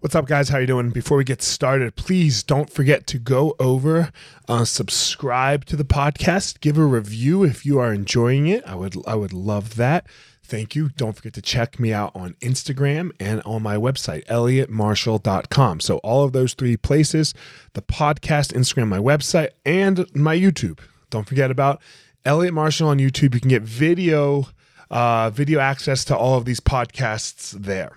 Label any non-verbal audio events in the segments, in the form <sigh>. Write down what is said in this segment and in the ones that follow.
What's up, guys? How are you doing? Before we get started, please don't forget to go over, uh, subscribe to the podcast, give a review if you are enjoying it. I would I would love that. Thank you. Don't forget to check me out on Instagram and on my website, elliottmarshall.com. So all of those three places, the podcast, Instagram, my website, and my YouTube. Don't forget about Elliott Marshall on YouTube. You can get video uh, video access to all of these podcasts there.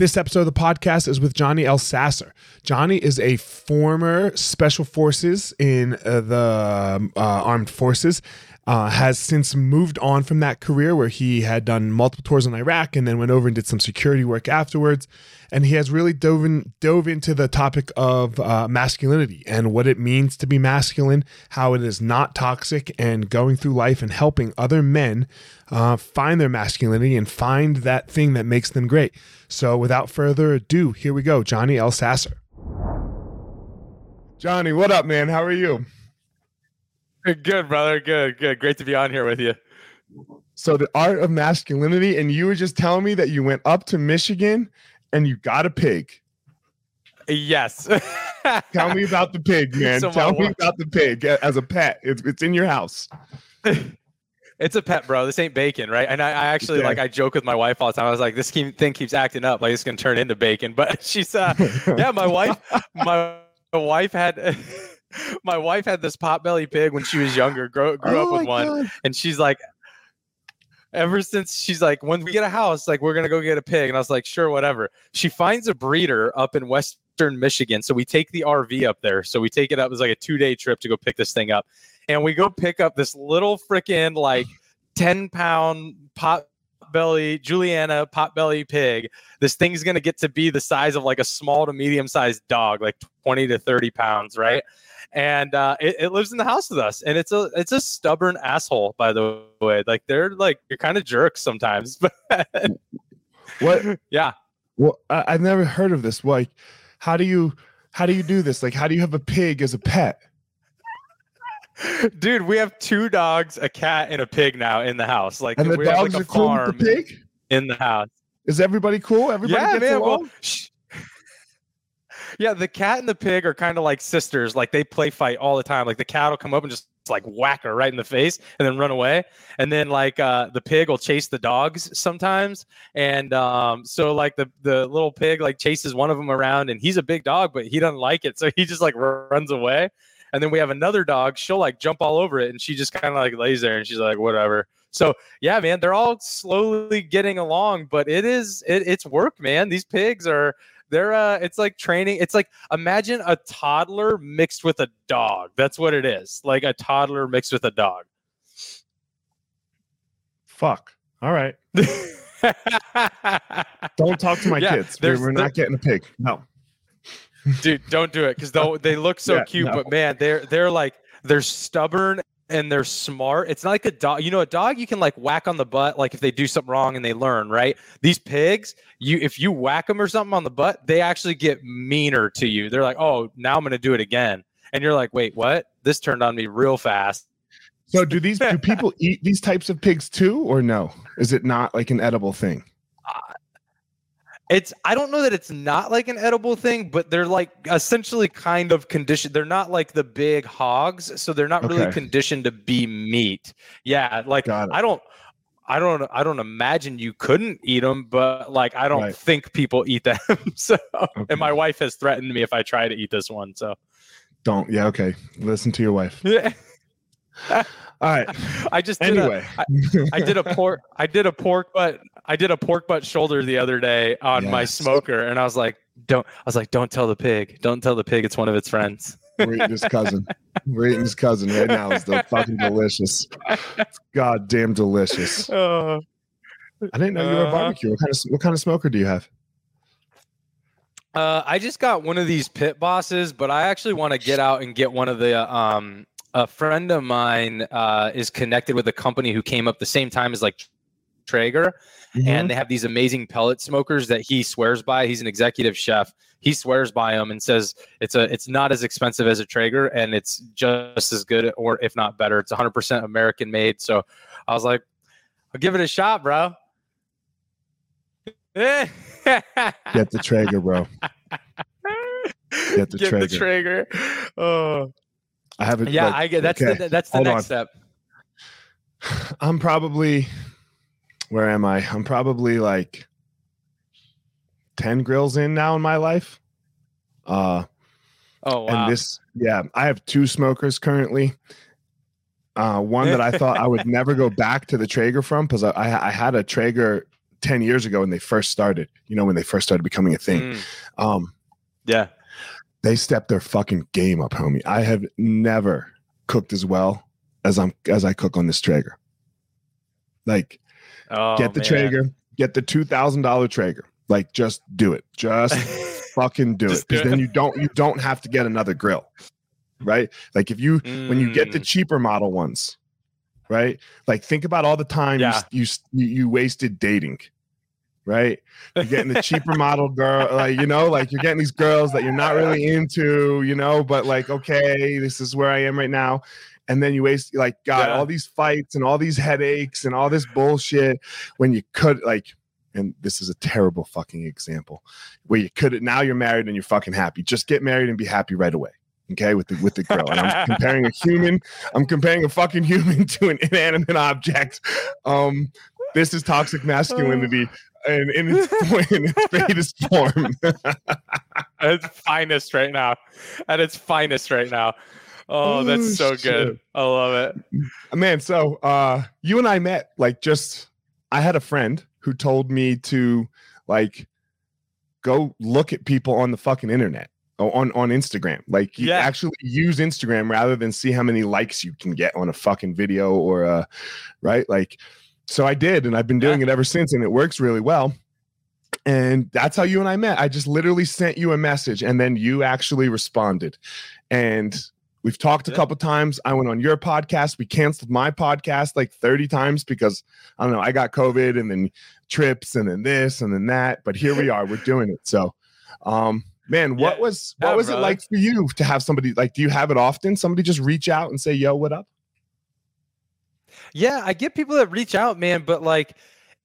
This episode of the podcast is with Johnny L. Elsasser. Johnny is a former special forces in uh, the uh, armed forces. Uh, has since moved on from that career where he had done multiple tours in Iraq and then went over and did some security work afterwards. And he has really dove, in, dove into the topic of uh, masculinity and what it means to be masculine, how it is not toxic, and going through life and helping other men uh, find their masculinity and find that thing that makes them great. So, without further ado, here we go. Johnny Elsasser. Johnny, what up, man? How are you? <laughs> Good, brother. Good, good. Great to be on here with you. So, the art of masculinity, and you were just telling me that you went up to Michigan and you got a pig. Yes. <laughs> Tell me about the pig, <laughs> man. So Tell me wife. about the pig as a pet. It's, it's in your house. it's a pet, bro. This ain't bacon, right? And I, I actually okay. like I joke with my wife all the time. I was like, this thing keeps acting up, like it's gonna turn into bacon. But she's uh, yeah, my wife, my wife had. <laughs> my wife had this potbelly pig when she was younger. Grew, grew oh up with one, God. and she's like, ever since she's like, when we get a house, like we're gonna go get a pig, and I was like, sure, whatever. She finds a breeder up in Western Michigan, so we take the RV up there. So we take it up. It was like a two day trip to go pick this thing up, and we go pick up this little freaking like 10 pound pot belly Juliana potbelly pig. This thing's gonna get to be the size of like a small to medium sized dog, like 20 to 30 pounds, right? And uh, it, it, lives in the house with us, and it's a it's a stubborn asshole, by the way. Like they're like you're kind of jerks sometimes, <laughs> but what? Yeah. Well, I, I've never heard of this. Like, how do you how do you do this? Like, how do you have a pig as a pet? Dude, we have two dogs, a cat, and a pig now in the house. Like, and the we dogs have like a farm cool the pig in the house. Is everybody cool? Everybody yeah, man, along? Well, yeah, the cat and the pig are kind of like sisters. Like they play fight all the time. Like the cat will come up and just like whack her right in the face and then run away. And then like uh, the pig will chase the dogs sometimes. And um, so like the the little pig like chases one of them around, and he's a big dog, but he doesn't like it, so he just like runs away. And then we have another dog. She'll like jump all over it, and she just kind of like lays there, and she's like, whatever. So yeah, man, they're all slowly getting along, but it is it, it's work, man. These pigs are they're uh it's like training. It's like imagine a toddler mixed with a dog. That's what it is. Like a toddler mixed with a dog. Fuck. All right. <laughs> Don't talk to my yeah, kids. We're, we're not getting a pig. No dude don't do it because they they look so yeah, cute no. but man they're they're like they're stubborn and they're smart. It's not like a dog you know a dog you can like whack on the butt like if they do something wrong and they learn right? These pigs you if you whack them or something on the butt they actually get meaner to you. They're like oh now i'm gonna do it again. And you're like wait what? This turned on me real fast. So do these do people <laughs> eat these types of pigs too or no? Is it not like an edible thing it's I don't know that it's not like an edible thing, but they're like essentially kind of conditioned. They're not like the big hogs, so they're not okay. really conditioned to be meat. Yeah, like I don't I don't I don't imagine you couldn't eat them, but like I don't right. think people eat them. <laughs> so okay. and my wife has threatened me if I try to eat this one. So don't. Yeah, okay. Listen to your wife. Yeah. All right. <laughs> I just did anyway. A, I, I did a pork. I did a pork butt. I did a pork butt shoulder the other day on yes. my smoker, and I was like, "Don't." I was like, "Don't tell the pig. Don't tell the pig. It's one of its friends." We're eating his cousin. We're eating his cousin right now. It's the <laughs> fucking delicious. It's goddamn delicious. <laughs> Oh. I didn't know you were a Uh-huh. barbecue. What kind of what kind of smoker do you have? Uh, I just got one of these pit bosses, but I actually want to get out and get one of the. Um, a friend of mine uh, is connected with a company who came up the same time as like Traeger, Mm-hmm. and they have these amazing pellet smokers that he swears by. He's an executive chef. He swears by them and says it's a it's not as expensive as a Traeger and it's just as good or if not better. It's 100% American made. So I was like, I'll give it a shot, bro. <laughs> Get the Traeger, bro. Get the Get Traeger. the Traeger. Oh, I have it. yeah, like, I get that's okay, the that's the hold next on. step. <sighs> I'm probably where am I? I'm probably like 10 grills in now in my life. Uh Oh wow. and this yeah, I have two smokers currently. Uh one that I thought I would <laughs> never go back to the Traeger from because I, I I had a Traeger 10 years ago when they first started, you know, when they first started becoming a thing. Mm, Um yeah. They stepped their fucking game up, homie. I have never cooked as well as I'm as I cook on this Traeger. Like Oh, get the man. Traeger, get the two thousand dollar Traeger. Like just do it. Just <laughs> fucking do Just it. Because then you don't you don't have to get another grill. Right? Like if you when you get the Mm, cheaper model ones, right? Like think about all the time Yeah. you, you you wasted dating. Right? You're getting the cheaper model girl, like you know, like you're getting these girls that you're not really into, you know, but like, okay, this is where I am right now. And then you waste like God, Yeah. all these fights and all these headaches and all this bullshit when you could like, and this is a terrible fucking example where you could now you're married and you're fucking happy. Just get married and be happy right away. Okay, with the with the girl And I'm comparing a human, I'm comparing a fucking human <laughs> to an inanimate object. Um, this is toxic masculinity and in its, <laughs> in its greatest form. <laughs> at its finest right now. At its finest right now. Oh, Oh, that's so shit. good. I love it. Man, so uh you and I met like just I had a friend who told me to like go look at people on the fucking internet on on Instagram. Like you Yeah. actually use Instagram rather than see how many likes you can get on a fucking video or uh right? Like so I did and I've been doing it ever since and it works really well. And that's how you and I met. I just literally sent you a message and then you actually responded. And we've talked a Yeah. couple times. I went on your podcast. We canceled my podcast like 30 times because I don't know, I got COVID and then trips and then this and then that. But here we are, we're doing it. So um man, what Yeah. was what Yeah, was it like for you to have somebody like do you have it often? Somebody just reach out and say, yo, what up? Yeah, I get people that reach out, man, but like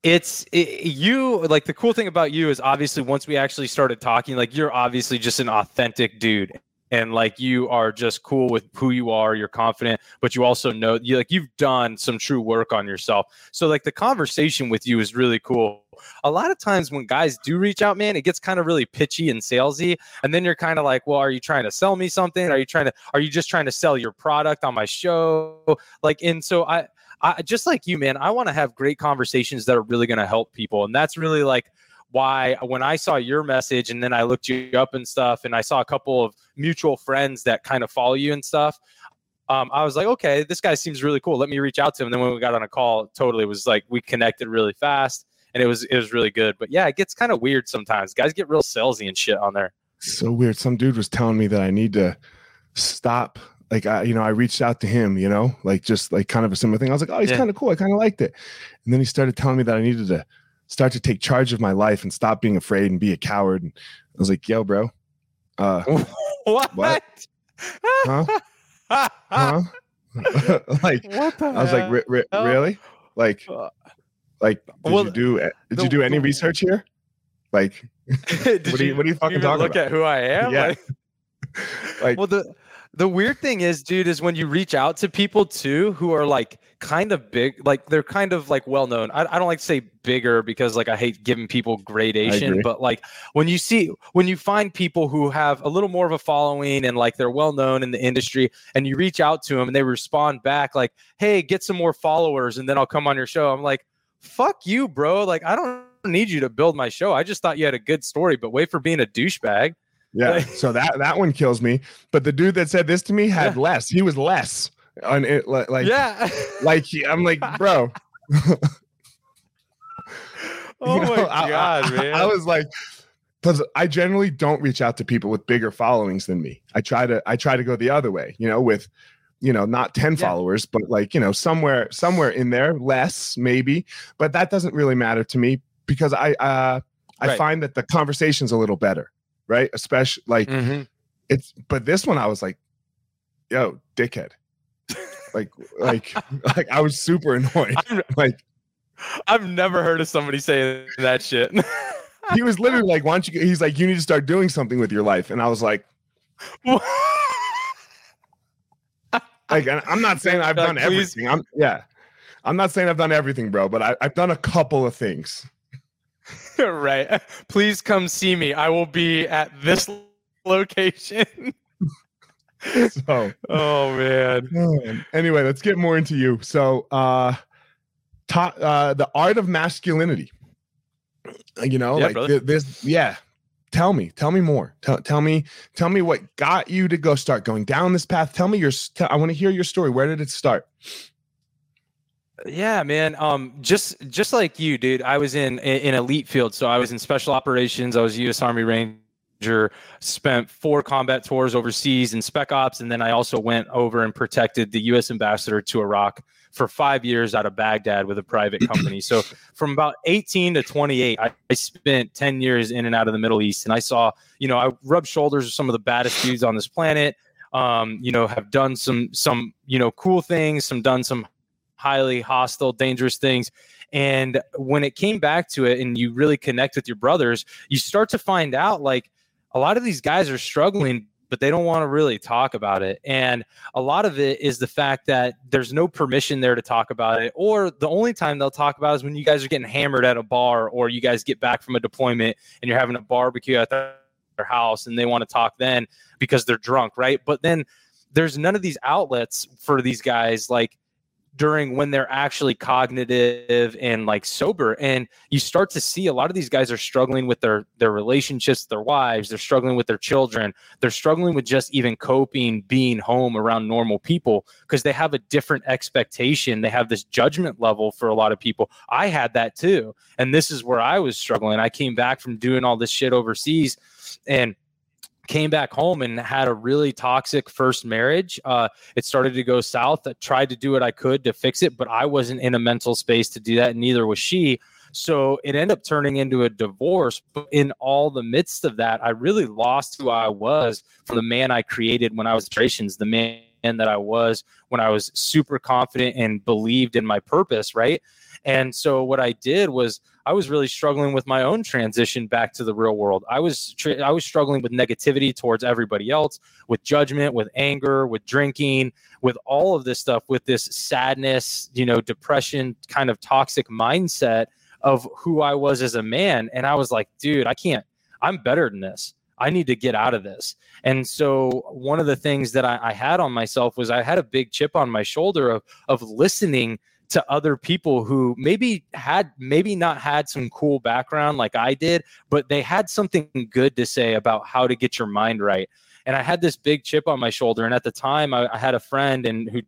it's it, you like the cool thing about you is obviously once we actually started talking like you're obviously just an authentic dude and like you are just cool with who you are you're confident but you also know you like you've done some true work on yourself. So like the conversation with you is really cool. A lot of times when guys do reach out man it gets kind of really pitchy and salesy and then you're kind of like well are you trying to sell me something? Are you trying to are you just trying to sell your product on my show? Like and so i I just like you, man. I want to have great conversations that are really going to help people, and that's really like why when I saw your message and then I looked you up and stuff, and I saw a couple of mutual friends that kind of follow you and stuff. Um, I was like, okay, this guy seems really cool. Let me reach out to him. And then when we got on a call, totally was like we connected really fast, and it was it was really good. But yeah, it gets kind of weird sometimes. Guys get real salesy and shit on there. so weird. Some dude was telling me that I need to stop. Like I, you know, I reached out to him, you know, like just like kind of a similar thing. I was like, oh, he's Yeah. kind of cool. I kind of liked it. And then he started telling me that I needed to start to take charge of my life and stop being afraid and be a coward. And I was like, yo, bro, uh, <laughs> what? What? Huh? huh? <laughs> like what the I was like, "Re- re- really? Like, Uh, like, did well, you do? Did the- you do any research here? Like, <laughs> what are you- what are you fucking talking look about? Look at who I am? Yeah. Like- like, well, the the weird thing is, dude, is when you reach out to people too who are like kind of big, like they're kind of like well known. I, I don't like to say bigger because like I hate giving people gradation, but like when you see when you find people who have a little more of a following and like they're well known in the industry, and you reach out to them and they respond back like, "Hey, get some more followers, and then I'll come on your show." I'm like, "Fuck you, bro! Like I don't." need you to build my show. I just thought you had a good story, but wait for being a douchebag. Yeah. so that that one kills me. But the dude that said this to me had yeah. less. He was less. On it, like yeah, like I'm like, bro. <laughs> oh know, my god, I, man! I was like, because I generally don't reach out to people with bigger followings than me. I try to I try to go the other way, you know, with you know not 10 yeah. followers but like you know somewhere somewhere in there less maybe but that doesn't really matter to me because i uh i right. find that the conversation's a little better right especially like mm-hmm. it's but this one i was like yo dickhead like like <laughs> like i was super annoyed <laughs> like i've never heard of somebody saying that shit he was literally like, "Why don't you?" He's like, "You need to start doing something with your life," and I was like, <laughs> "Like, I'm not saying I've done everything. I'm yeah, I'm not saying I've done everything, bro, but I, I've done a couple of things." <laughs> right. Please come see me. I will be at this location. <laughs> so, oh man. Anyway, let's get more into you. So, uh, ta- uh, the art of masculinity. You know, yeah, like this. Yeah. Tell me, tell me more. Tell, tell me, tell me what got you to go start going down this path. Tell me your. I want to hear your story. Where did it start? Yeah, man. Um, just just like you, dude. I was in in elite field, so I was in special operations. I was U.S. Army Ranger. Spent four combat tours overseas in Spec Ops, and then I also went over and protected the U.S. ambassador to Iraq for five years out of Baghdad with a private <clears throat> company. so from about 18 to 28, I, I, spent 10 years in and out of the Middle East. And I saw, you know, I rubbed shoulders with some of the baddest dudes on this planet. Um, you know, have done some some, you know, cool things, some done some highly hostile, dangerous things. And when it came back to it and you really connect with your brothers, you start to find out like a lot of these guys are struggling but they don't want to really talk about it. And a lot of it is the fact that there's no permission there to talk about it, or the only time they'll talk about it is when you guys are getting hammered at a bar, or you guys get back from a deployment and you're having a barbecue at their house and they want to talk then because they're drunk, right? But then there's none of these outlets for these guys like during when they're actually cognitive and like sober and you start to see a lot of these guys are struggling with their their relationships their wives they're struggling with their children they're struggling with just even coping being home around normal people because they have a different expectation they have this judgment level for a lot of people. I had that too and this is where i was struggling. I came back from doing all this shit overseas and came back home and had a really toxic first marriage. Uh, it started to go south. I tried to do what I could to fix it, but I wasn't in a mental space to do that. And neither was she. So it ended up turning into a divorce. But in all the midst of that, I really lost who I was from the man I created when I was operations, the man that I was when I was super confident and believed in my purpose, right? And so what I did was I was really struggling with my own transition back to the real world. I was I was struggling with negativity towards everybody else, with judgment, with anger, with drinking, with all of this stuff, with this sadness, you know, depression, kind of toxic mindset of who I was as a man. And I was like, dude, I can't. I'm better than this. I need to get out of this. And so one of the things that I, I had on myself was I had a big chip on my shoulder of of listening to other people who maybe had maybe not had some cool background like I did, but they had something good to say about how to get your mind right. And I had this big chip on my shoulder. And at the time, I, I had a friend and who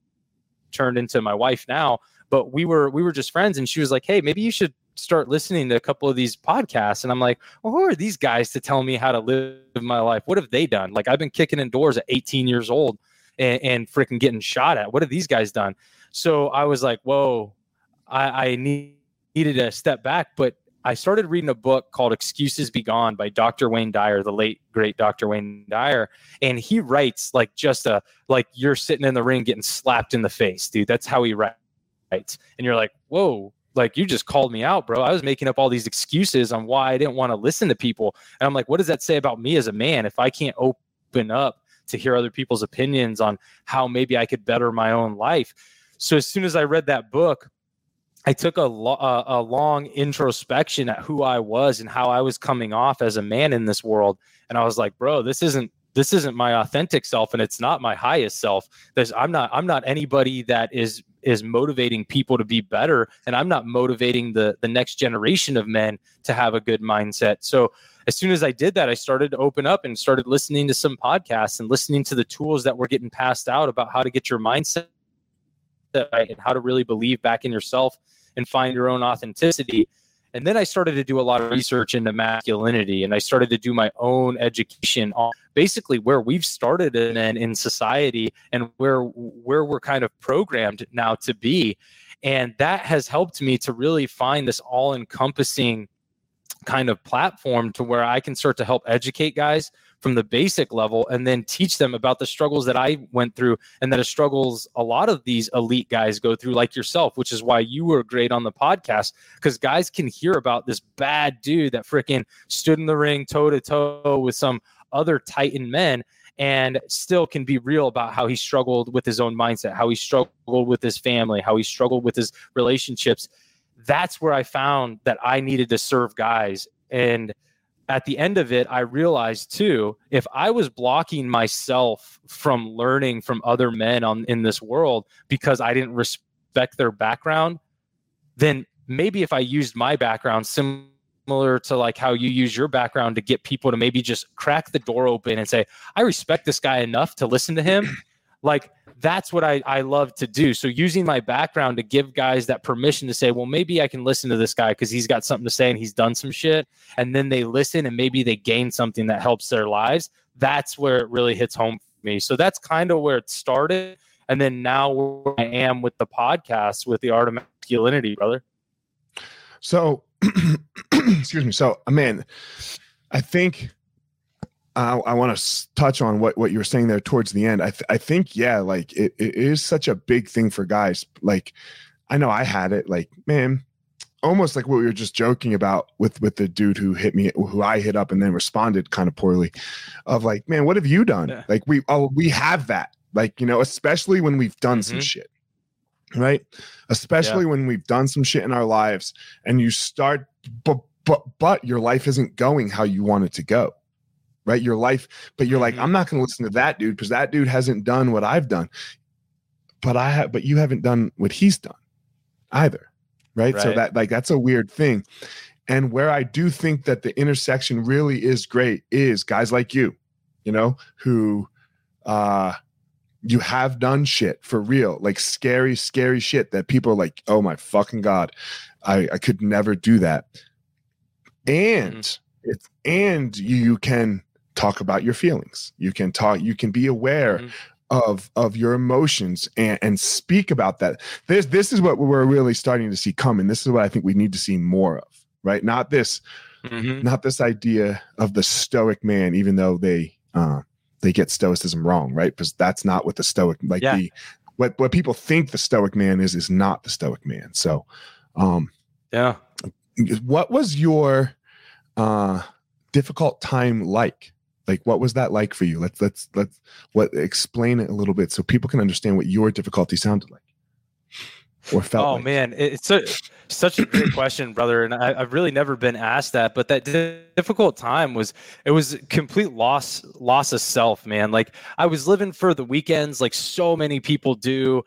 turned into my wife now. But we were we were just friends, and she was like, "Hey, maybe you should start listening to a couple of these podcasts." And I'm like, "Well, who are these guys to tell me how to live my life? What have they done? Like, I've been kicking in doors at 18 years old." and, and freaking getting shot at. What have these guys done? So I was like, whoa, I, I need, needed a step back. But I started reading a book called Excuses Be Gone by Dr. Wayne Dyer, the late great Dr. Wayne Dyer. And he writes like just a like you're sitting in the ring getting slapped in the face, dude. That's how he writes. And you're like, whoa, like you just called me out, bro. I was making up all these excuses on why I didn't want to listen to people. And I'm like, what does that say about me as a man if I can't open up to hear other people's opinions on how maybe I could better my own life? So as soon as I read that book, I took a, lo- a long introspection at who I was and how I was coming off as a man in this world, and I was like, bro, this isn't this isn't my authentic self, and it's not my highest self. There's I'm not I'm not anybody that is is motivating people to be better. And i'm not motivating the the next generation of men to have a good mindset. So as soon as i did that i started to open up and started listening to some podcasts and listening to the tools that were getting passed out about how to get your mindset and how to really believe back in yourself and find your own authenticity and then I started to do a lot of research into masculinity and I started to do my own education on basically where we've started in, in society and where where we're kind of programmed now to be. And that has helped me to really find this all-encompassing kind of platform to where I can start to help educate guys from the basic level and then teach them about the struggles that I went through and that struggles a lot of these elite guys go through, like yourself, which is why you were great on the podcast because guys can hear about this bad dude that freaking stood in the ring toe to toe with some other Titan men and still can be real about how he struggled with his own mindset, how he struggled with his family, how he struggled with his relationships. That's where I found that I needed to serve guys. And at the end of it, I realized too, if I was blocking myself from learning from other men on in this world because I didn't respect their background, then maybe if I used my background similar to like how you use your background to get people to maybe just crack the door open and say, I respect this guy enough to listen to him, like that's what I, I love to do. So using my background to give guys that permission to say, well, maybe I can listen to this guy because he's got something to say and he's done some shit. And then they listen and maybe they gain something that helps their lives. That's where it really hits home for me. So that's kind of where it started. And then now where I am with the podcast with the art of masculinity, brother. So, <clears throat> excuse me. So, I mean, I think I, I want to touch on what, what you were saying there towards the end. I, th- I think, yeah, like it, it is such a big thing for guys. Like, I know I had it, like, man, almost like what we were just joking about with with the dude who hit me who I hit up and then responded kind of poorly of like man what have you done yeah. like we oh we have that like you know especially when we've done mm-hmm. some shit right especially yeah. when we've done some shit in our lives and you start but but but your life isn't going how you want it to go right? Your life, but you're like, mm-hmm. I'm not going to listen to that dude because that dude hasn't done what I've done. But I have, but you haven't done what he's done either, right? right? So that like that's a weird thing. And where I do think that the intersection really is great is guys like you, you know, who uh you have done shit for real, like scary, scary shit that people are like, oh my fucking God, I, I could never do that. And mm-hmm. it's and you can talk about your feelings. You can talk you can be aware mm-hmm. of of your emotions and, and speak about that. This this is what we're really starting to see coming. This is what i think we need to see more of right? Not this mm-hmm. not this idea of the stoic man even though they uh they get stoicism wrong right? Because that's not what the stoic like yeah. the what what people think the stoic man is is not the stoic man. So um yeah. what was your uh difficult time like like what was that like for you? Let's let's let's what explain it a little bit so people can understand what your difficulty sounded like or felt oh like. man it's a, such a great <clears throat> question brother and I, have really never been asked that but that difficult time was it was complete loss loss of self man. Like i was living for the weekends like so many people do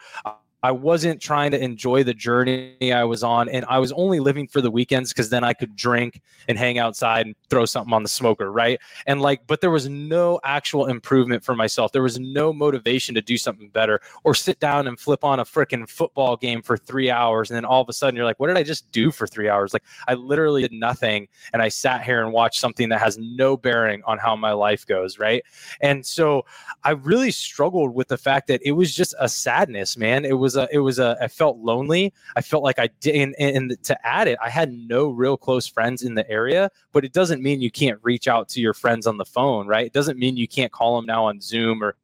I wasn't trying to enjoy the journey I was on, and I was only living for the weekends because then I could drink and hang outside and throw something on the smoker, right? And like, but there was no actual improvement for myself. There was no motivation to do something better or sit down and flip on a freaking football game for three hours, and then all of a sudden you're like, what did I just do for three hours? Like, I literally did nothing, and I sat here and watched something that has no bearing on how my life goes, right? And so I really struggled with the fact that it was just a sadness, man. It was was a it was a I felt lonely. I felt like I did and, and to add it, I had no real close friends in the area, but it doesn't mean you can't reach out to your friends on the phone, right? It doesn't mean you can't call them now on Zoom or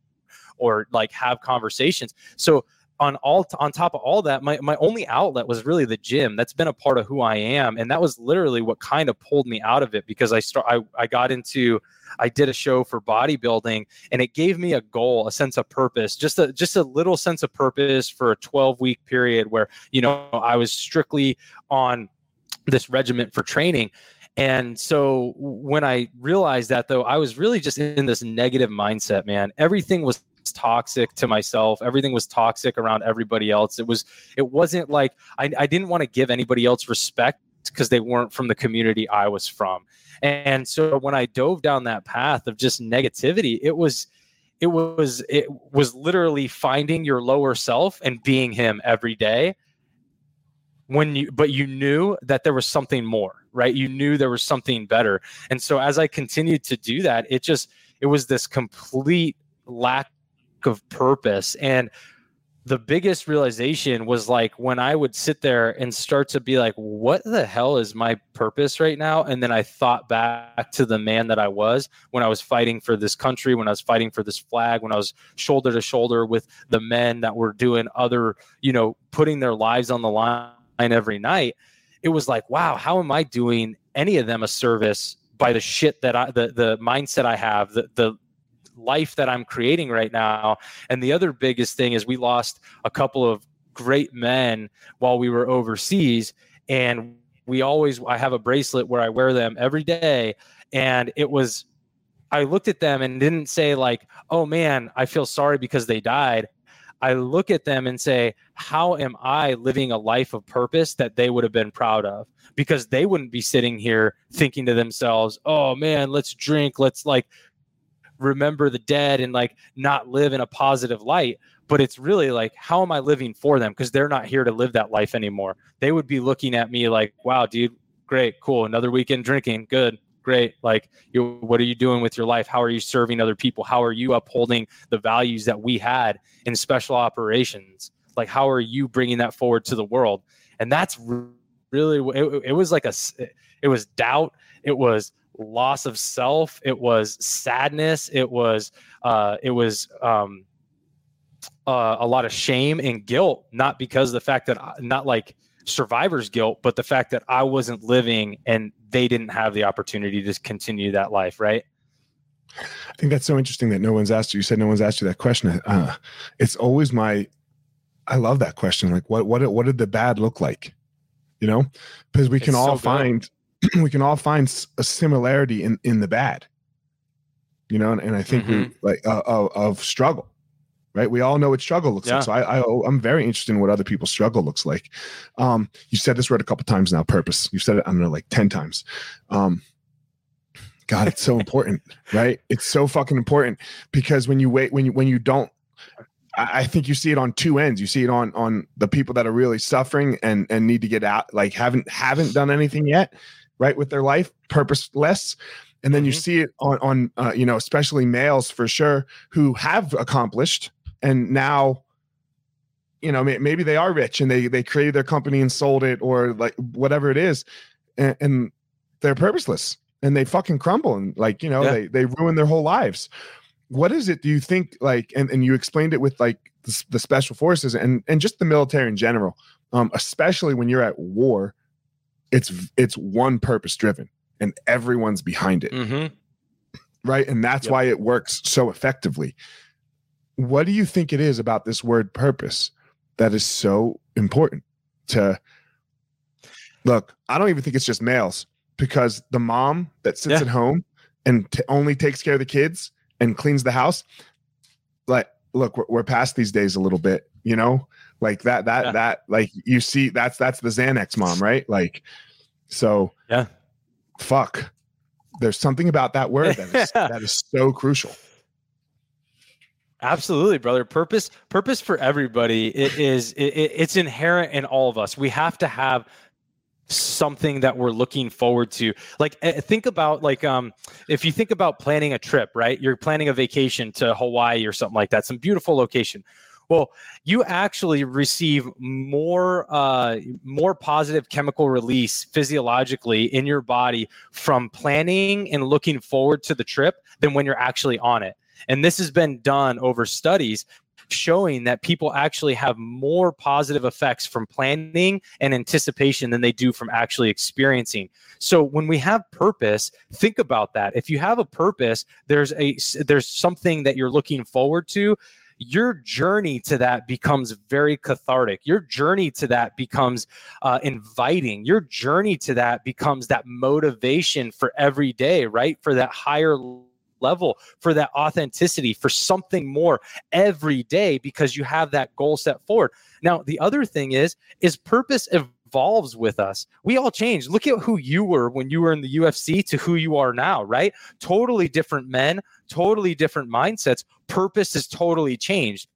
or like have conversations. So on all on top of all that my, my only outlet was really the gym that's been a part of who i am and that was literally what kind of pulled me out of it because i start I, I got into I did a show for bodybuilding and it gave me a goal, a sense of purpose, just a just a little sense of purpose for a 12 week period where, you know, I was strictly on this regiment for training. And so when I realized that though, I was really just in this negative mindset, man. Everything was toxic to myself. Everything was toxic around everybody else. It was it wasn't like i, I didn't want to give anybody else respect because they weren't from the community i was from. And so when i dove down that path of just negativity it was it was it was literally finding your lower self and being him every day when you but you knew that there was something more right? You knew there was something better. And so as i continued to do that it just it was this complete lack of purpose and the biggest realization was like when I would sit there and start to be like, what the hell is my purpose right now? And then I thought back to the man that I was when I was fighting for this country, when I was fighting for this flag, when I was shoulder to shoulder with the men that were doing other, you know, putting their lives on the line every night. It was like, wow, how am I doing any of them a service by the shit that I, the, the mindset I have, the, the, life that I'm creating right now. And the other biggest thing is we lost a couple of great men while we were overseas. And we always, I have a bracelet where I wear them every day. And it was, I looked at them and didn't say, like, oh man, I feel sorry because they died. I look at them and say, how am I living a life of purpose that they would have been proud of? Because they wouldn't be sitting here thinking to themselves, oh man, let's drink, let's like remember the dead and like not live in a positive light but it's really like how am i living for them? Because they're not here to live that life anymore. They would be looking at me like wow dude great cool another weekend drinking good great like you what are you doing with your life? How are you serving other people? How are you upholding the values that we had in special operations? Like how are you bringing that forward to the world? And that's really it, it was like a it was doubt it was loss of self. It was sadness. It was uh, it was um, uh, a lot of shame and guilt not because the fact that I, not like survivor's guilt but the fact that i wasn't living and they didn't have the opportunity to continue that life right? I think that's so interesting that no one's asked you you said no one's asked you that question. Uh, it's always my i love that question like what what what did the bad look like? You know? Because we can it's all so find <clears throat> we can all find a similarity in in the bad. You know and, and i think mm-hmm. we like uh, of, of, struggle right? We all know what struggle looks yeah. like so I, I i'm very interested in what other people's struggle looks like. Um you said this word a couple times now purpose. You've said it i don't know like 10 times. Um god it's so <laughs> important right? It's so fucking important because when you wait when you when you don't I think you see it on two ends. You see it on on the people that are really suffering and and need to get out, like haven't haven't done anything yet, right with their life purposeless and then you mm-hmm. see it on on uh, you know especially males for sure who have accomplished and now you know maybe they are rich and they they created their company and sold it or like whatever it is and, and they're purposeless and they fucking crumble and like you know yeah. they they ruin their whole lives what is it do you think like and, and you explained it with like the, the special forces and and just the military in general um especially when you're at war it's it's one purpose driven and everyone's behind it mm-hmm. right and that's yep. why it works so effectively what do you think it is about this word purpose that is so important to look i don't even think it's just males because the mom that sits yeah. at home and t- only takes care of the kids and cleans the house like look we're, we're past these days a little bit you know like that that yeah. that like you see that's that's the xanax mom right? Like so yeah. fuck. There's something about that word that is, <laughs> that is so crucial. Absolutely brother. Purpose purpose for everybody it is it, it's inherent in all of us. We have to have something that we're looking forward to. Like eh, think about like um if you think about planning a trip right? You're planning a vacation to hawaii or something like that some beautiful location well, you actually receive more uh, more positive chemical release physiologically in your body from planning and looking forward to the trip than when you're actually on it. And this has been done over studies showing that people actually have more positive effects from planning and anticipation than they do from actually experiencing. So when we have purpose, think about that. If you have a purpose, there's a there's something that you're looking forward to your journey to that becomes very cathartic. Your journey to that becomes uh, inviting. Your journey to that becomes that motivation for every day, right? For that higher level for that authenticity, for something more every day because you have that goal set forward. Now, the other thing is, is purpose evolves with us. We all change. Look at who you were when you were in the UFC to who you are now, right? Totally different men, totally different mindsets. Purpose has totally changed.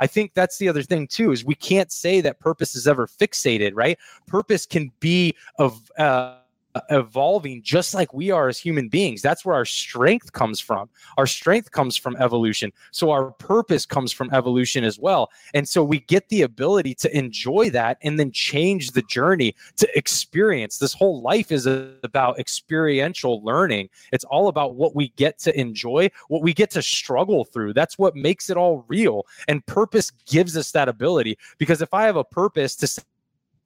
I think that's the other thing too is we can't say that purpose is ever fixated, right? Purpose can be of uh, Uh, evolving just like we are as human beings. That's where our strength comes from. Our strength comes from evolution. So our purpose comes from evolution as well. And so we get the ability to enjoy that and then change the journey to experience. This whole life is about experiential learning. It's all about what we get to enjoy, what we get to struggle through. That's what makes it all real. And purpose gives us that ability because if I have a purpose to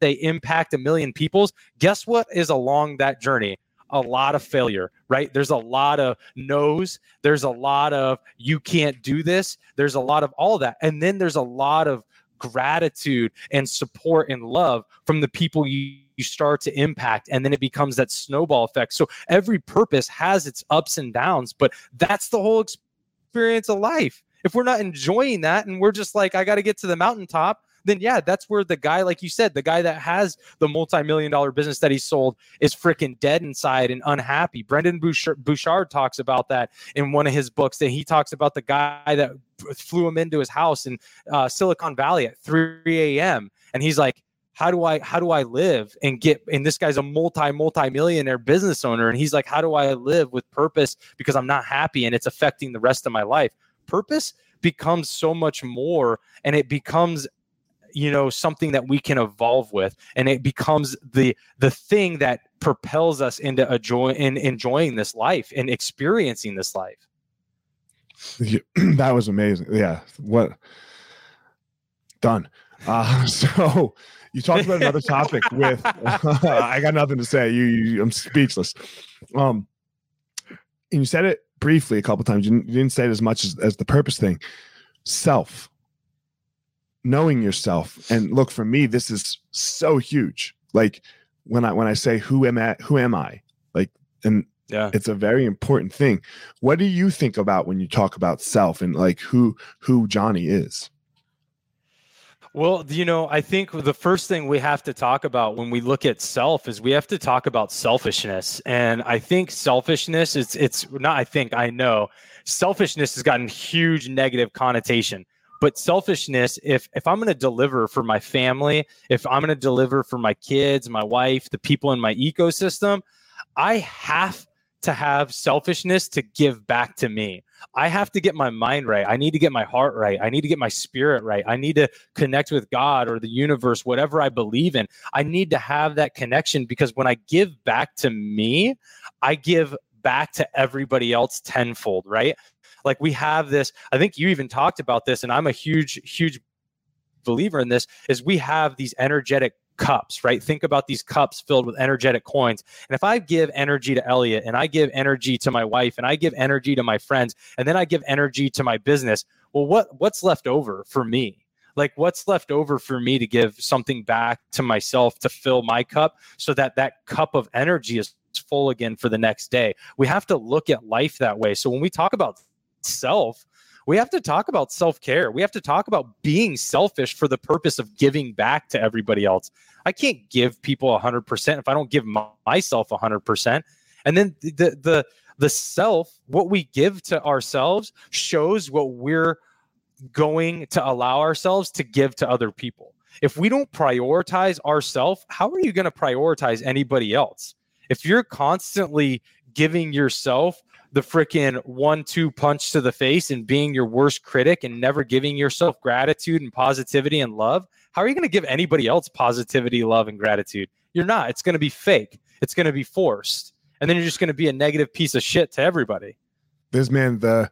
they impact a million peoples, guess what is along that journey? A lot of failure, right? There's a lot of no's. There's a lot of you can't do this. There's a lot of all that. And then there's a lot of gratitude and support and love from the people you, you start to impact. And then it becomes that snowball effect. So every purpose has its ups and downs, but that's the whole experience of life. If we're not enjoying that and we're just like, I got to get to the mountaintop, then yeah, that's where the guy, like you said, the guy that has the multi-million dollar business that he sold is freaking dead inside and unhappy. Brendon Burchard talks about that in one of his books. That he talks about the guy that flew him into his house in uh, Silicon Valley at 3 a.m. and he's like, how do I how do I live and get and this guy's a multi multi millionaire business owner and he's like how do I live with purpose because I'm not happy and it's affecting the rest of my life. Purpose becomes so much more and it becomes you know something that we can evolve with and it becomes the the thing that propels us into a joy in enjoying this life and experiencing this life. <clears throat> That was amazing. Yeah what? Done. Uh <laughs> so you talked about another topic with <laughs> i got nothing to say. You, you i'm speechless. Um and you said it briefly a couple times. You didn't, you didn't say it as much as, as the purpose thing. Self knowing yourself. And look for me this is so huge. Like when i when i say who am i who am i? Like and yeah. it's a very important thing. What do you think about when you talk about self and like who who johnny is? Well, you know, I think the first thing we have to talk about when we look at self is we have to talk about selfishness. And I think selfishness is it's not I think I know selfishness has gotten huge negative connotation but selfishness if if i'm going to deliver for my family if i'm going to deliver for my kids my wife the people in my ecosystem i have to have selfishness to give back to me. I have to get my mind right. I need to get my heart right. I need to get my spirit right. I need to connect with god or the universe whatever i believe in. I need to have that connection because when i give back to me i give back to everybody else tenfold right like we have this, I think you even talked about this, and I'm a huge, huge believer in this, is we have these energetic cups, right? Think about these cups filled with energetic coins. And if I give energy to Elliot and I give energy to my wife and I give energy to my friends and then I give energy to my business, well, what what's left over for me? Like what's left over for me to give something back to myself to fill my cup so that that cup of energy is full again for the next day. We have to look at life that way. So when we talk about self, we have to talk about self care. We have to talk about being selfish for the purpose of giving back to everybody else. I can't give people a 100% if I don't give myself a 100%. And then the, the, the self, what we give to ourselves shows what we're going to allow ourselves to give to other people. If we don't prioritize ourselves, how are you going to prioritize anybody else? If you're constantly giving yourself the freaking one two punch to the face and being your worst critic and never giving yourself gratitude and positivity and love, how are you going to give anybody else positivity, love, and gratitude? You're not. It's going to be fake, it's going to be forced. And then you're just going to be a negative piece of shit to everybody. This man, the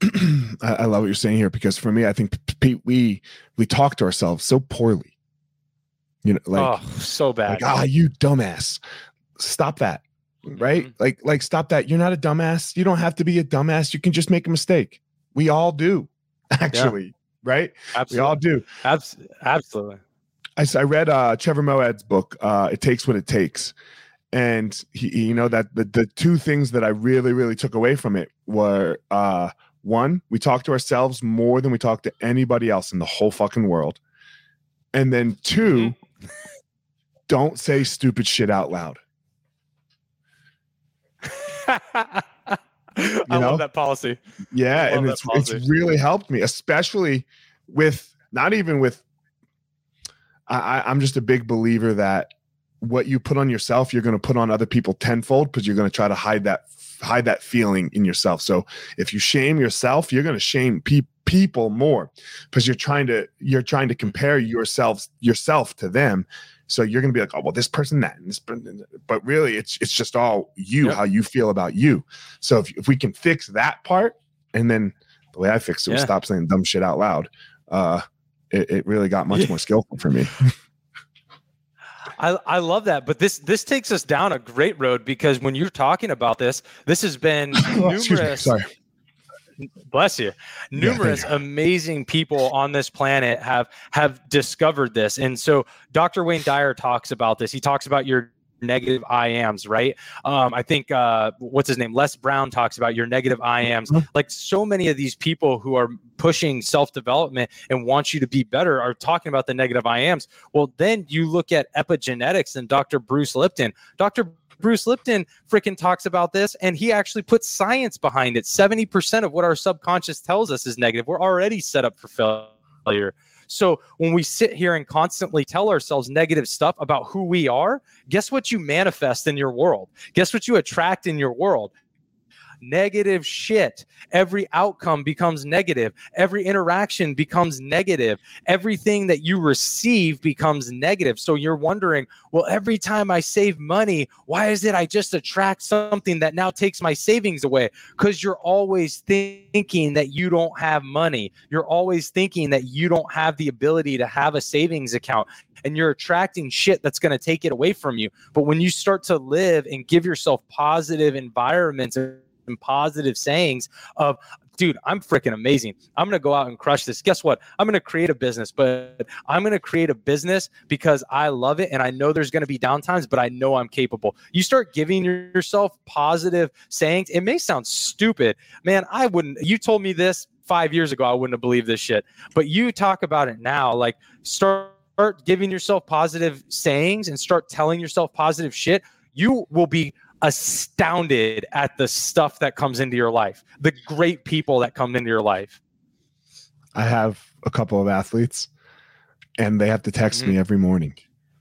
<clears throat> I, love what you're saying here because for me, I think Pete, we we talk to ourselves so poorly. You know, like oh, so bad. Like, ah, you dumbass. Stop that right? Mm-hmm. Like, like stop that. You're not a dumbass. You don't have to be a dumbass. You can just make a mistake. We all do, <laughs> actually, yeah. right? Absolutely. We all do. Abs- absolutely. I, I read uh, Trevor Moawad's book, uh, It Takes What It Takes. and he, you know that the, the two things that i really really took away from it were uh one we talk to ourselves more than we talk to anybody else in the whole fucking world and then 2 mm-hmm. <laughs> don't say stupid shit out loud <laughs> I know? love that policy. Yeah, and it's policy. it's really helped me, especially with not even with. I, I'm just a big believer that what you put on yourself, you're going to put on other people tenfold because you're going to try to hide that hide that feeling in yourself. So if you shame yourself, you're going to shame pe- people more because you're trying to you're trying to compare yourself yourself to them. So you're going to be like, oh well, this person that, and this, but really, it's it's just all you, yep. how you feel about you. So if if we can fix that part, and then the way I fixed it yeah. was stop saying dumb shit out loud. Uh, it, it really got much more skillful for me. I, I love that, but this this takes us down a great road because when you're talking about this, this has been <laughs> numerous. Sorry. Bless you. Numerous yeah, <laughs> you. amazing people on this planet have have discovered this, and so Dr. Wayne Dyer talks about this. He talks about your negative IAMs, right? Um, I think uh, what's his name? Les Brown talks about your negative IAMs. Mm-hmm. Like so many of these people who are pushing self development and want you to be better are talking about the negative IAMs. Well, then you look at epigenetics and Dr. Bruce Lipton. Dr. Bruce Lipton freaking talks about this and he actually puts science behind it. 70% of what our subconscious tells us is negative. We're already set up for failure. So when we sit here and constantly tell ourselves negative stuff about who we are, guess what you manifest in your world? Guess what you attract in your world? Negative shit. Every outcome becomes negative. Every interaction becomes negative. Everything that you receive becomes negative. So you're wondering, well, every time I save money, why is it I just attract something that now takes my savings away? Because you're always thinking that you don't have money. You're always thinking that you don't have the ability to have a savings account and you're attracting shit that's going to take it away from you. But when you start to live and give yourself positive environments positive sayings of dude, I'm freaking amazing. I'm going to go out and crush this. Guess what? I'm going to create a business, but I'm going to create a business because I love it and I know there's going to be downtimes, but I know I'm capable. You start giving yourself positive sayings. It may sound stupid. Man, I wouldn't. You told me this five years ago. I wouldn't have believed this shit. But you talk about it now. Like, start giving yourself positive sayings and start telling yourself positive shit. You will be astounded at the stuff that comes into your life, the great people that come into your life. I have a couple of athletes and they have to text mm-hmm. me every morning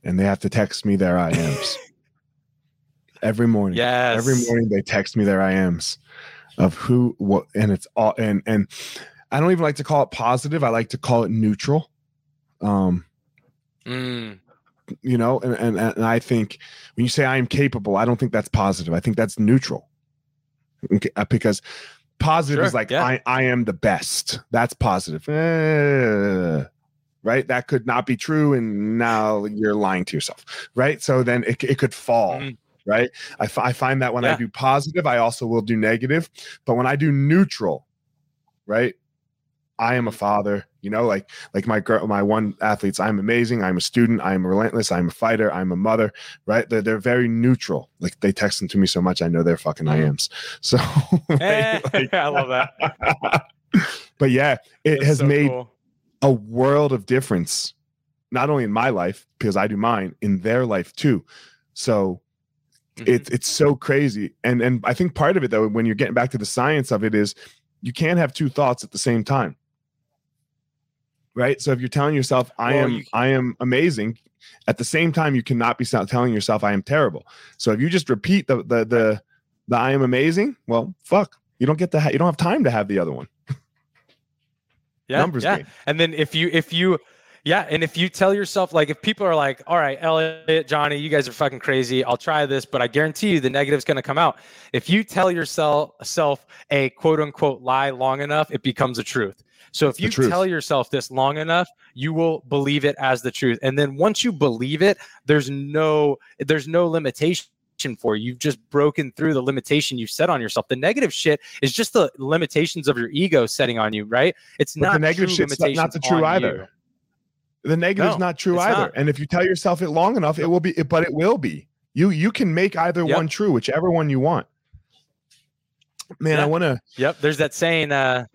and they have to text me their IAMs. <laughs> every morning. Yes. Every morning they text me their IAMs of who what and it's all and and I don't even like to call it positive. I like to call it neutral. Um mm you know and, and and i think when you say i am capable i don't think that's positive. I think that's neutral. Okay, uh, because positive sure, is like yeah. i i am the best. That's positive. Eh, right? That could not be true and now you're lying to yourself right? So then it, it could fall mm-hmm. right? I, f- I find that when yeah. i do positive i also will do negative. But when i do neutral right I am a father, you know, like like my girl, my one athletes. I'm amazing. I'm a student. I'm relentless. I'm a fighter. I'm a mother. Right? They're they're very neutral. Like they text them to me so much, I know they're fucking I ams. <laughs> So <laughs> hey, like, I love that. <laughs> but yeah, it That's has so made cool. a world of difference, not only in my life because I do mine, in their life too. So mm-hmm. it's it's so crazy, and and I think part of it though, when you're getting back to the science of it, is you can't have two thoughts at the same time right? So if you're telling yourself I well, am you, I am amazing, at the same time you cannot be telling yourself I am terrible. So if you just repeat the the the, the I am amazing, well, fuck, you don't get to ha- you don't have time to have the other one. <laughs> yeah, Numbers yeah. Game. And then if you if you yeah, and if you tell yourself like if people are like, "All right, Elliot, Johnny, you guys are fucking crazy. I'll try this, but I guarantee you the negative's going to come out." If you tell yourself self a quote unquote lie long enough, it becomes a truth. So if you tell yourself this long enough, you will believe it as the truth. And then once you believe it, there's no there's no limitation for you. You've just broken through the limitation you've set on yourself. The negative shit is just the limitations of your ego setting on you, right? It's but not the negative shit. not, not the true either. You. The negative is no, not true either. Not. And if you tell yourself it long enough, it will be, but it will be You you can make either yep. one true, whichever one you want. Man, I want to. Yep. There's that saying. Uh,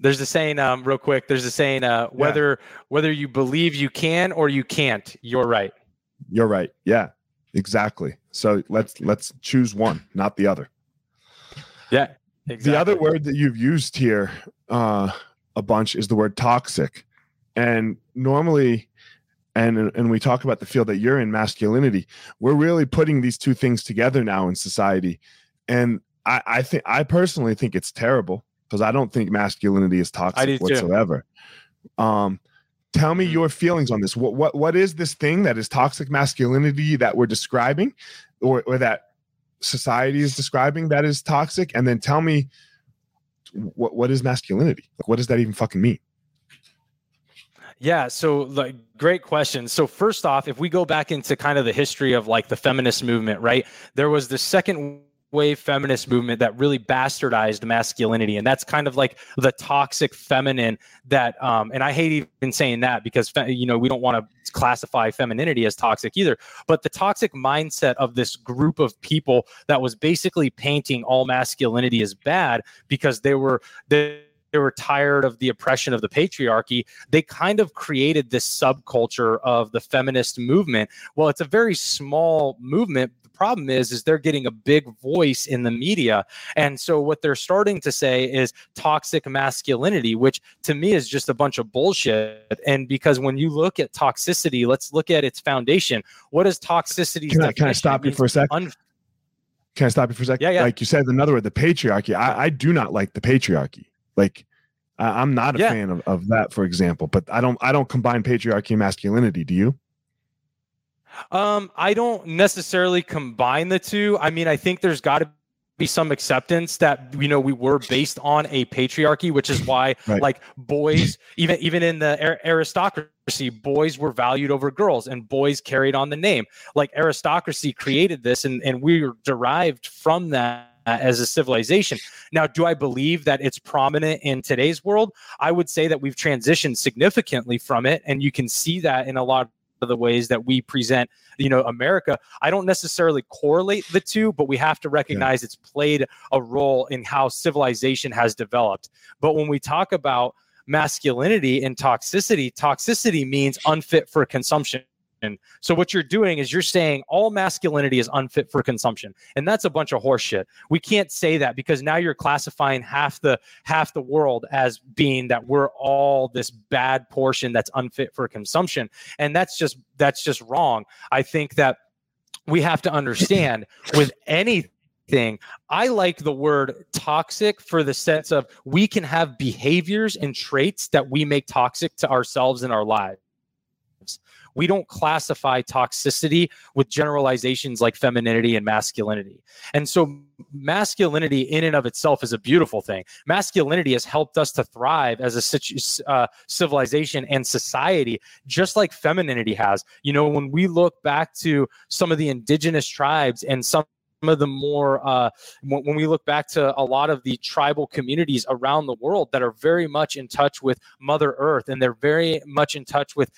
there's a saying. Um, real quick. There's a saying. Uh, whether yeah. whether you believe you can or you can't, you're right. You're right. Yeah. Exactly. So let's let's choose one, not the other. Yeah. Exactly. The other word that you've used here uh, a bunch is the word toxic, and normally and and we talk about the field that you're in masculinity we're really putting these two things together now in society and i i think i personally think it's terrible because i don't think masculinity is toxic whatsoever too. um tell me mm-hmm. your feelings on this what what what is this thing that is toxic masculinity that we're describing or or that society is describing that is toxic and then tell me what what is masculinity like what does that even fucking mean yeah, so like great question. So first off, if we go back into kind of the history of like the feminist movement, right? There was the second wave feminist movement that really bastardized masculinity and that's kind of like the toxic feminine that um and i hate even saying that because you know we don't want to classify femininity as toxic either but the toxic mindset of this group of people that was basically painting all masculinity as bad because they were they they were tired of the oppression of the patriarchy, they kind of created this subculture of the feminist movement. Well, it's a very small movement. Problem is, is they're getting a big voice in the media, and so what they're starting to say is toxic masculinity, which to me is just a bunch of bullshit. And because when you look at toxicity, let's look at its foundation. What is toxicity? Can I, can I stop you for a second? Un- can I stop you for a second? Yeah, yeah. Like you said, another word, the patriarchy. I, I do not like the patriarchy. Like I, am not a yeah. fan of, of that, for example. But I don't I don't combine patriarchy and masculinity. Do you? Um, I don't necessarily combine the two. I mean, I think there's got to be some acceptance that you know we were based on a patriarchy, which is why right. like boys, even even in the aristocracy, boys were valued over girls, and boys carried on the name. Like aristocracy created this, and and we were derived from that as a civilization. Now, do I believe that it's prominent in today's world? I would say that we've transitioned significantly from it, and you can see that in a lot of the ways that we present you know america. I don't necessarily correlate the two but we have to recognize yeah. it's played a role in how civilization has developed. But when we talk about masculinity and toxicity toxicity means unfit for consumption so what you're doing is you're saying all masculinity is unfit for consumption, and that's a bunch of horseshit. We can't say that because now you're classifying half the half the world as being that we're all this bad portion that's unfit for consumption, and that's just that's just wrong. I think that we have to understand with anything I like the word toxic for the sense of we can have behaviors and traits that we make toxic to ourselves in our lives we don't classify toxicity with generalizations like femininity and masculinity. And so masculinity in and of itself is a beautiful thing. Masculinity has helped us to thrive as a uh, civilization and society, just like femininity has. You know, when we look back to some of the indigenous tribes and some of the more uh, when we look back to a lot of the tribal communities around the world that are very much in touch with mother earth and they're very much in touch with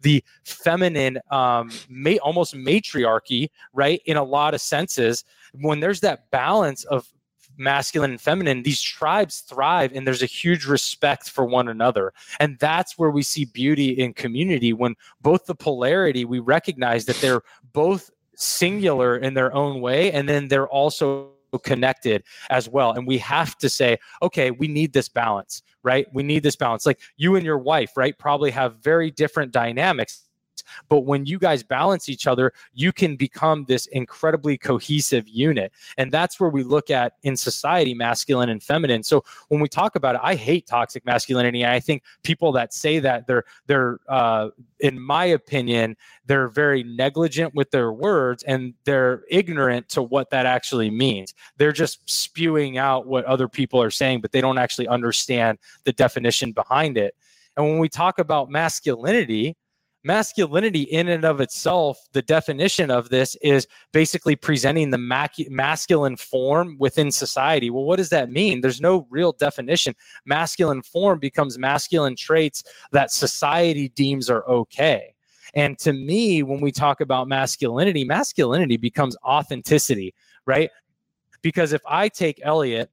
the feminine, um, ma- almost matriarchy, right? In a lot of senses, when there's that balance of masculine and feminine, these tribes thrive and there's a huge respect for one another. And that's where we see beauty in community when both the polarity, we recognize that they're both singular in their own way, and then they're also connected as well. And we have to say, okay, we need this balance, right? We need this balance. Like you and your wife, right, probably have very different dynamics but when you guys balance each other, you can become this incredibly cohesive unit. And that's where we look at in society masculine and feminine. So when we talk about it, I hate toxic masculinity. I think people that say that they're they're uh, in my opinion, they're very negligent with their words and they're ignorant to what that actually means. They're just spewing out what other people are saying, but they don't actually understand the definition behind it. And when we talk about masculinity, masculinity in and of itself the definition of this is basically presenting the mac- masculine form within society. Well what does that mean? There's no real definition. Masculine form becomes masculine traits that society deems are okay. And to me, when we talk about masculinity, masculinity becomes authenticity, right? Because if I take Elliot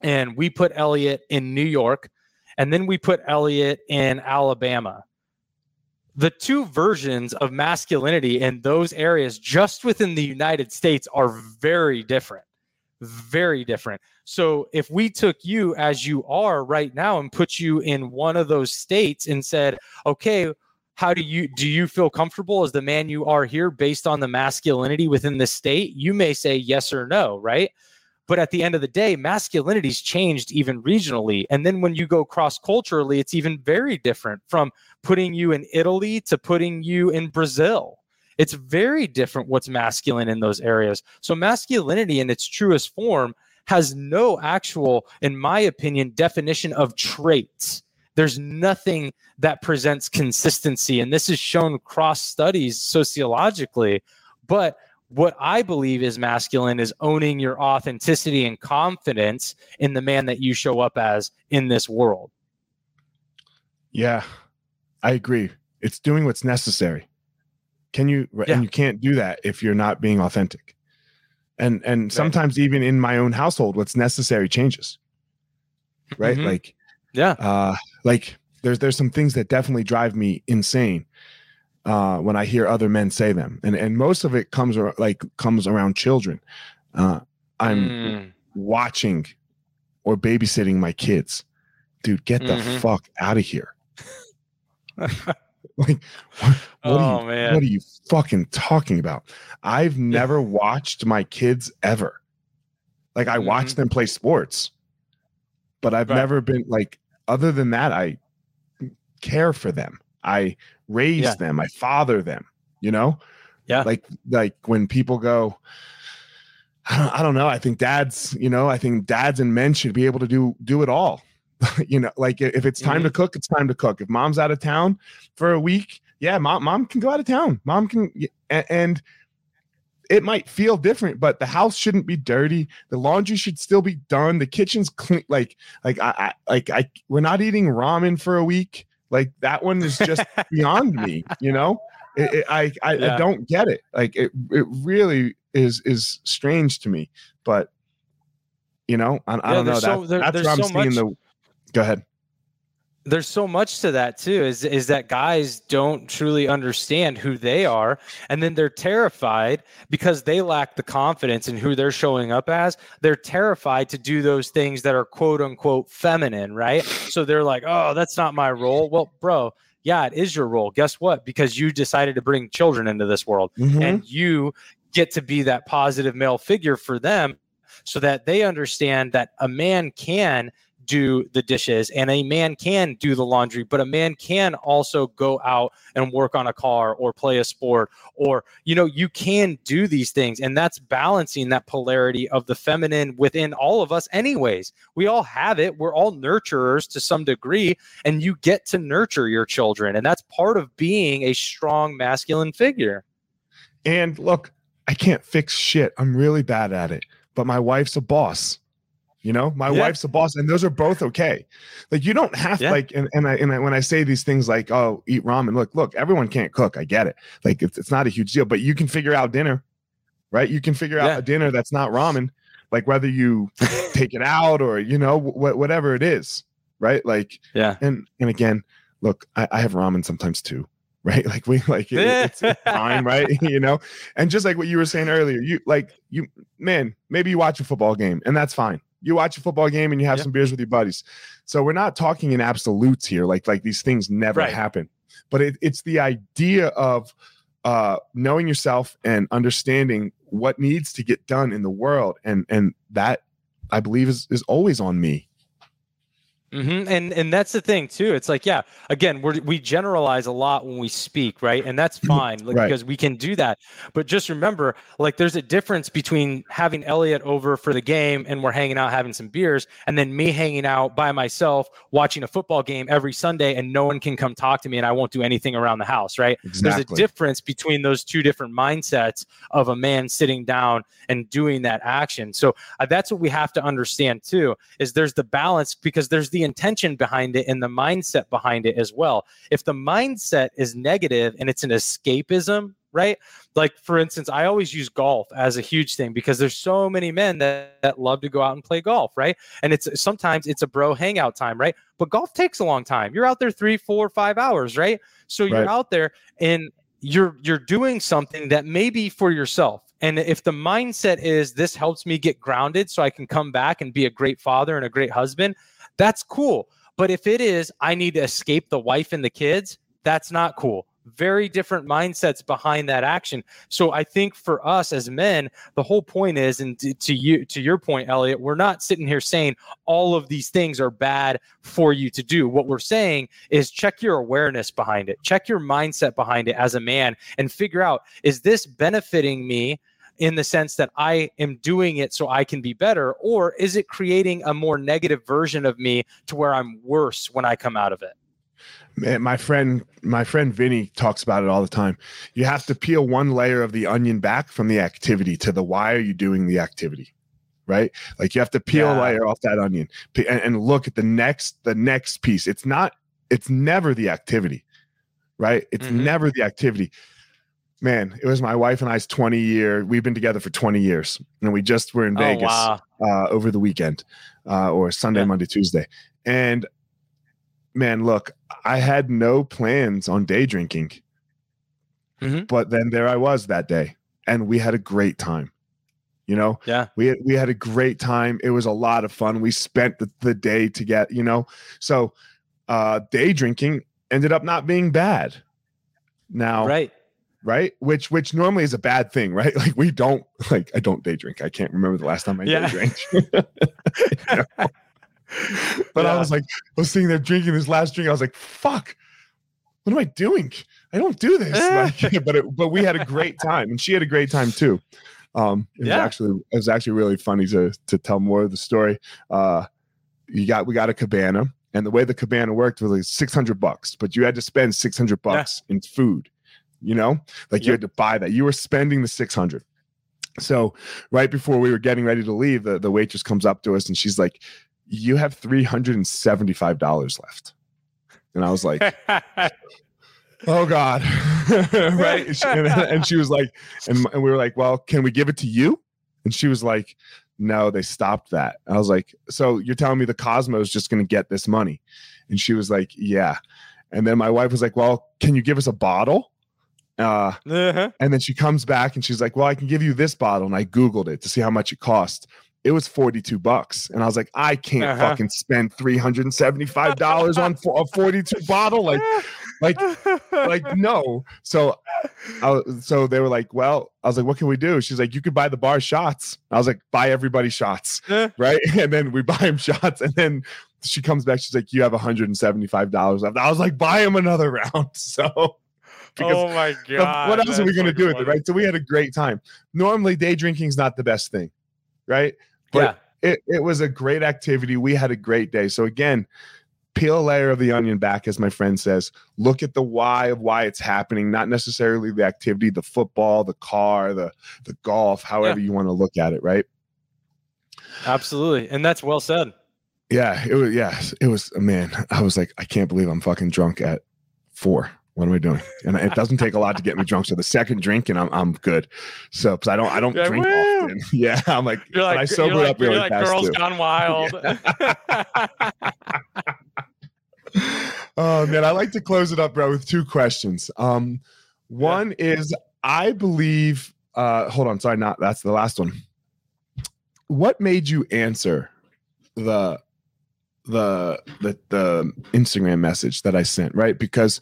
and we put Elliot in New York and then we put Elliot in Alabama, the two versions of masculinity in those areas just within the United States are very different. Very different. So if we took you as you are right now and put you in one of those states and said, okay, how do you do you feel comfortable as the man you are here based on the masculinity within the state? You may say yes or no, right? But at the end of the day, masculinity's changed even regionally. And then when you go cross culturally, it's even very different from putting you in Italy to putting you in Brazil. It's very different what's masculine in those areas. So, masculinity in its truest form has no actual, in my opinion, definition of traits. There's nothing that presents consistency. And this is shown cross studies sociologically. But what I believe is masculine is owning your authenticity and confidence in the man that you show up as in this world. Yeah, I agree. It's doing what's necessary. Can you yeah. and you can't do that if you're not being authentic. And and right. sometimes even in my own household what's necessary changes. Right? Mm-hmm. Like yeah. Uh like there's there's some things that definitely drive me insane uh, when I hear other men say them, and and most of it comes like comes around children. Uh, I'm mm. watching or babysitting my kids. Dude, get the mm-hmm. fuck out of here. <laughs> like, what, what oh, are you, man. what are you fucking talking about? I've never watched my kids ever. Like, I mm-hmm. watch them play sports, but I've right. never been like. Other than that, I care for them. I raise yeah. them, I father them, you know? Yeah. Like like when people go, I don't, I don't know. I think dads, you know, I think dads and men should be able to do do it all. <laughs> you know, like if it's time mm-hmm. to cook, it's time to cook. If mom's out of town for a week, yeah, mom mom can go out of town. Mom can and and it might feel different, but the house shouldn't be dirty. The laundry should still be done. The kitchen's clean. Like, like I, I like I, we're not eating ramen for a week. Like that one is just <laughs> beyond me, you know. It, it, I I, yeah. I, don't get it. Like it it really is is strange to me. But you know, I, I don't know. So, that, there, that's where I'm so seeing much, the. Go ahead there's so much to that too is is that guys don't truly understand who they are and then they're terrified because they lack the confidence in who they're showing up as. They're terrified to do those things that are quote unquote feminine right? So they're like oh that's not my role. Well bro yeah it is your role. Guess what? Because you decided to bring children into this world mm-hmm. and you get to be that positive male figure for them so that they understand that a man can do the dishes and a man can do the laundry but a man can also go out and work on a car or play a sport or you know you can do these things and that's balancing that polarity of the feminine within all of us anyways. We all have it. We're all nurturers to some degree and you get to nurture your children and that's part of being a strong masculine figure. And look i can't fix shit. I'm really bad at it but my wife's a boss you know, my yeah. wife's a boss, and those are both okay. Like you don't have yeah. like, and, and I and I, when I say these things like, oh, eat ramen. Look, look, everyone can't cook. I get it. Like it's, it's not a huge deal, but you can figure out dinner, right? You can figure out yeah. a dinner that's not ramen, like whether you <laughs> take it out or you know wh- whatever it is, right? Like yeah. And and again, look, I, I have ramen sometimes too <laughs> right? Like we like it, it's, it's fine, <laughs> right? you know, and just like what you were saying earlier, you like you man, maybe you watch a football game and that's fine you watch a football game and you have some beers with your buddies. So we're not talking in absolutes here, like like these things never right. happen. But it, it's the idea of uh, knowing yourself and understanding what needs to get done in the world, and and that I believe is is always on me. Mm-hmm. And and that's the thing too. It's like, yeah, again, we we generalize a lot when we speak, right? And that's fine like, right. because we can do that. But just remember, like, there's a difference between having Elliot over for the game and we're hanging out having some beers, and then me hanging out by myself watching a football game every Sunday, and no one can come talk to me, and I won't do anything around the house, right? Exactly. There's a difference between those two different mindsets of a man sitting down and doing that action. So uh, that's what we have to understand too. Is there's the balance because there's the the intention behind it and the mindset behind it as well. If the mindset is negative and it's an escapism, right? Like for instance, I always use golf as a huge thing because there's so many men that, that love to go out and play golf, right? And it's sometimes it's a bro hangout time, right? But golf takes a long time. You're out there three, four, five hours, right? So you're right. out there and you're you're doing something that maybe for yourself and if the mindset is this helps me get grounded so I can come back and be a great father and a great husband, that's cool. But if it is, I need to escape the wife and the kids, that's not cool. Very different mindsets behind that action. So I think for us as men, the whole point is, and to you, to your point, Elliot, we're not sitting here saying all of these things are bad for you to do. What we're saying is check your awareness behind it, check your mindset behind it as a man, and figure out is this benefiting me in the sense that I am doing it so I can be better? Or is it creating a more negative version of me to where I'm worse when I come out of it? Man, my friend, my friend Vinny talks about it all the time. You have to peel one layer of the onion back from the activity to the why are you doing the activity, right? Like you have to peel yeah. a layer off that onion and, and look at the next, the next piece. It's not, it's never the activity, right? It's mm-hmm. never the activity man, it was my wife and I's 20 year. We've been together for 20 years, and we just were in oh, Vegas wow. uh, over the weekend, uh, or Sunday, yeah. Monday, Tuesday. And man, look, I had no plans on day drinking, mm-hmm. but then there I was that day, and we had a great time. You know, yeah, we had, we had a great time. It was a lot of fun. We spent the, the day together. You know, so uh, day drinking ended up not being bad. Now, right right? Which which normally is a bad thing right? <laughs> Like we don't like i don't day drink. I can't remember the last time i yeah. day drank <laughs> <laughs> but yeah. i was like i was sitting there drinking this last drink. I was like fuck. What am i doing? I don't do this. Like, but it, but we had a great time and she had a great time too. Um it yeah. was actually it was actually really funny to to tell more of the story. Uh you got we got a cabana and the way the cabana worked was like 600 bucks but you had to spend 600 bucks yeah. in food you know like yep. you had to buy that. You were spending the 600 so right before we were getting ready to leave the, the waitress comes up to us and she's like you have $375 left. And i was like <laughs> oh god. <laughs> Right? And, and, she was like and, and we were like well can we give it to you? And she was like no they stopped that. I was like so you're telling me the cosmo is just going to get this money? And she was like yeah. And then my wife was like well can you give us a bottle uh, uh-huh. And then she comes back and she's like, Well, I can give you this bottle. And I Googled it to see how much it cost. It was 42 bucks. And I was like, I can't uh-huh. fucking spend $375 on a 42 bottle. Like, like, like, <laughs> no. So, I, so they were like, Well, I was like, What can we do? She's like, You could buy the bar shots. I was like, Buy everybody shots. Uh-huh. Right. <laughs> And then we buy him shots. And then she comes back. She's like, You have $175 left. I was like, Buy him another <laughs> round. So, oh my god, what else are we going to do with it, right? So we had a great time. Normally, day drinking is not the best thing, right? But yeah. it, it was a great activity. We had a great day. So again, peel a layer of the onion back, as my friend says. Look at the why of why it's happening, not necessarily the activity, the football, the car, the the golf, however yeah. you want to look at it, right? Absolutely, and that's well said. Yeah, it was. Yeah, it was. Man, I was like, I can't believe I'm fucking drunk at four what am I doing? And it doesn't take a lot to get me drunk. So the second drink and I'm I'm good. So because I don't I don't drink often. <laughs> Yeah, I'm like, you're like I sober like, up really like fast girls too. gone wild. <laughs> <laughs> oh man, I like to close it up, bro, with two questions. Um, one yeah. is I believe. Uh, hold on, sorry, not that's the last one. What made you answer the the the the Instagram message that I sent, right? Because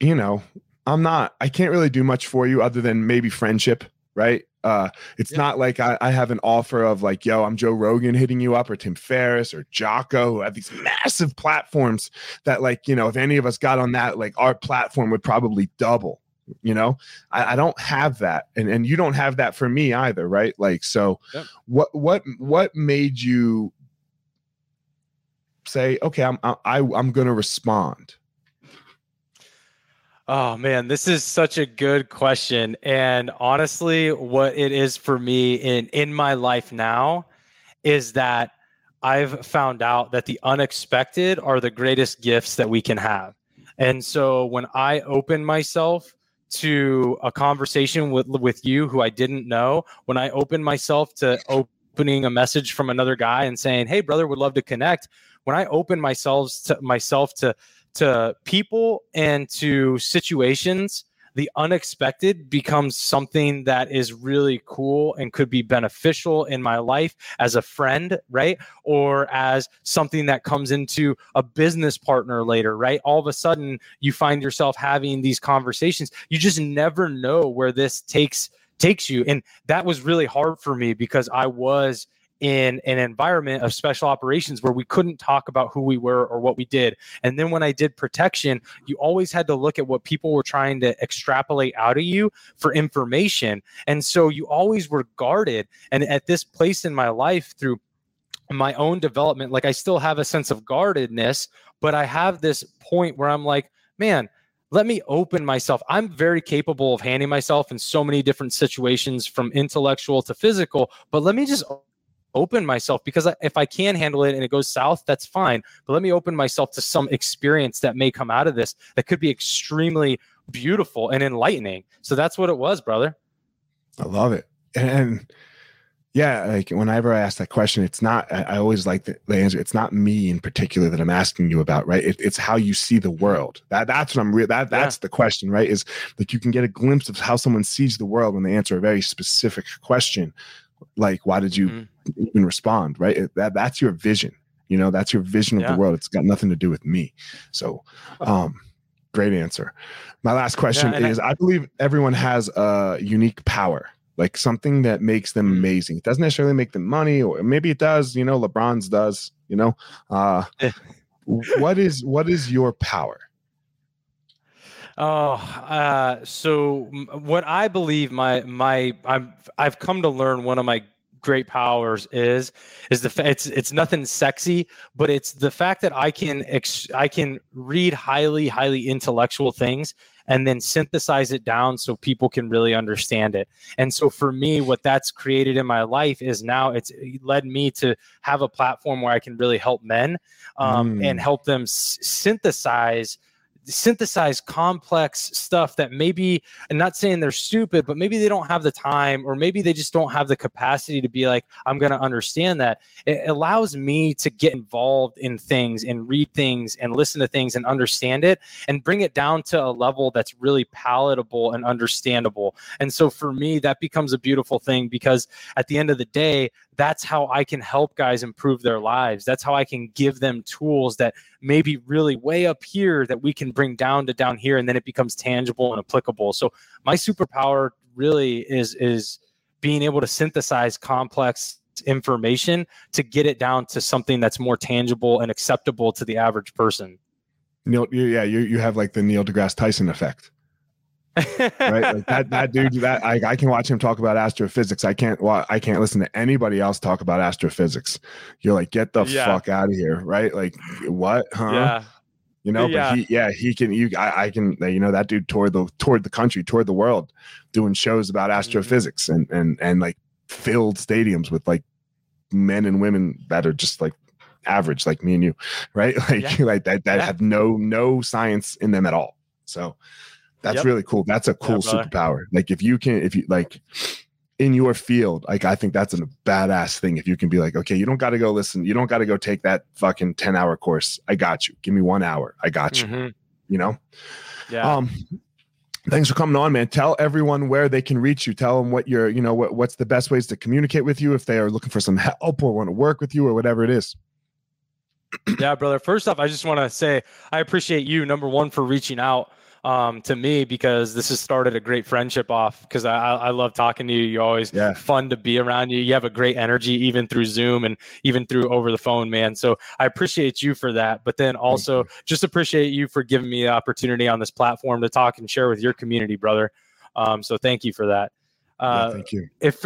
you know, I'm not, I can't really do much for you other than maybe friendship, right? Uh, it's yeah. not like I, I, have an offer of like, yo, I'm Joe Rogan hitting you up or Tim Ferriss or Jocko who have these massive platforms that like, you know, if any of us got on that, like our platform would probably double. You know, I, I don't have that, and and you don't have that for me either, right? Like, so yeah. what what what made you say, okay, I'm I, I'm going to respond? Oh man, this is such a good question. And honestly, what it is for me in in my life now is that I've found out that the unexpected are the greatest gifts that we can have. And so when I open myself to a conversation with with you who I didn't know, when I open myself to opening a message from another guy and saying, "Hey brother, would love to connect." When I open myself to myself to to people and to situations the unexpected becomes something that is really cool and could be beneficial in my life as a friend, right? Or as something that comes into a business partner later, right? All of a sudden, you find yourself having these conversations. You just never know where this takes takes you and that was really hard for me because I was in an environment of special operations where we couldn't talk about who we were or what we did. And then when I did protection, you always had to look at what people were trying to extrapolate out of you for information. And so you always were guarded. And at this place in my life, through my own development, like I still have a sense of guardedness, but I have this point where I'm like, man, let me open myself. I'm very capable of handing myself in so many different situations from intellectual to physical, but let me just open myself because if I can handle it and it goes south, that's fine. But let me open myself to some experience that may come out of this that could be extremely beautiful and enlightening. So that's what it was, brother. I love it. And yeah, like whenever I ask that question, it's not, I, always like the, the, answer. It's not me in particular that I'm asking you about, right? It, it's how you see the world. That That's what I'm real. That, that's yeah. the question, right? Is like you can get a glimpse of how someone sees the world when they answer a very specific question like why did you mm-hmm. even respond right? That that's your vision you know that's your vision of yeah. the world. It's got nothing to do with me. So um great answer. My last question yeah, is I, I, believe everyone has a unique power like something that makes them mm-hmm. amazing. It doesn't necessarily make them money or maybe it does you know lebron's does you know uh what is what is your power Oh, uh, so what I believe my my I've I've come to learn one of my great powers is is the it's it's nothing sexy, but it's the fact that I can ex, I can read highly highly intellectual things and then synthesize it down so people can really understand it. And so for me, what that's created in my life is now it's led me to have a platform where I can really help men um, mm. and help them s- synthesize synthesize complex stuff that maybe I'm not saying they're stupid, but maybe they don't have the time or maybe they just don't have the capacity to be like, I'm going to understand that. It allows me to get involved in things and read things and listen to things and understand it and bring it down to a level that's really palatable and understandable. And so for me, that becomes a beautiful thing because at the end of the day, that's how I can help guys improve their lives. That's how I can give them tools that maybe really way up here that we can bring down to down here and then it becomes tangible and applicable. So my superpower really is is being able to synthesize complex information to get it down to something that's more tangible and acceptable to the average person. Neil, yeah, you you have like the Neil deGrasse Tyson effect right? Like that that dude that I, I can watch him talk about astrophysics. I can't well, i can't listen to anybody else talk about astrophysics. You're like get the yeah. fuck out of here right? Like what huh? Yeah. You know yeah. but he yeah he can you I, I can you know that dude toward the toward the country toward the world doing shows about mm-hmm. astrophysics mm-hmm. and and and like filled stadiums with like men and women that are just like average like me and you right? <laughs> Like like that that have no no science in them at all. So that's yep. really cool. That's a cool yeah, superpower. Like if you can, if you like in your field, like I think that's a badass thing. If you can be like, okay, you don't got to go listen. You don't got to go take that fucking 10 hour course. I got you. Give me one hour. I got you. Mm-hmm. You know? Yeah. Um, thanks for coming on, man. Tell everyone where they can reach you. Tell them what you're, you know, what, what's the best ways to communicate with you if they are looking for some help or want to work with you or whatever it is. yeah, brother. First off, I just want to say I appreciate you, number one, for reaching out um, to me because this has started a great friendship off because I, I love talking to you. You're always yeah. fun to be around you. You have a great energy even through Zoom and even through over the phone, man. So I appreciate you for that. But then also just appreciate you for giving me the opportunity on this platform to talk and share with your community, brother. Um, so thank you for that. Uh, yeah, thank you. If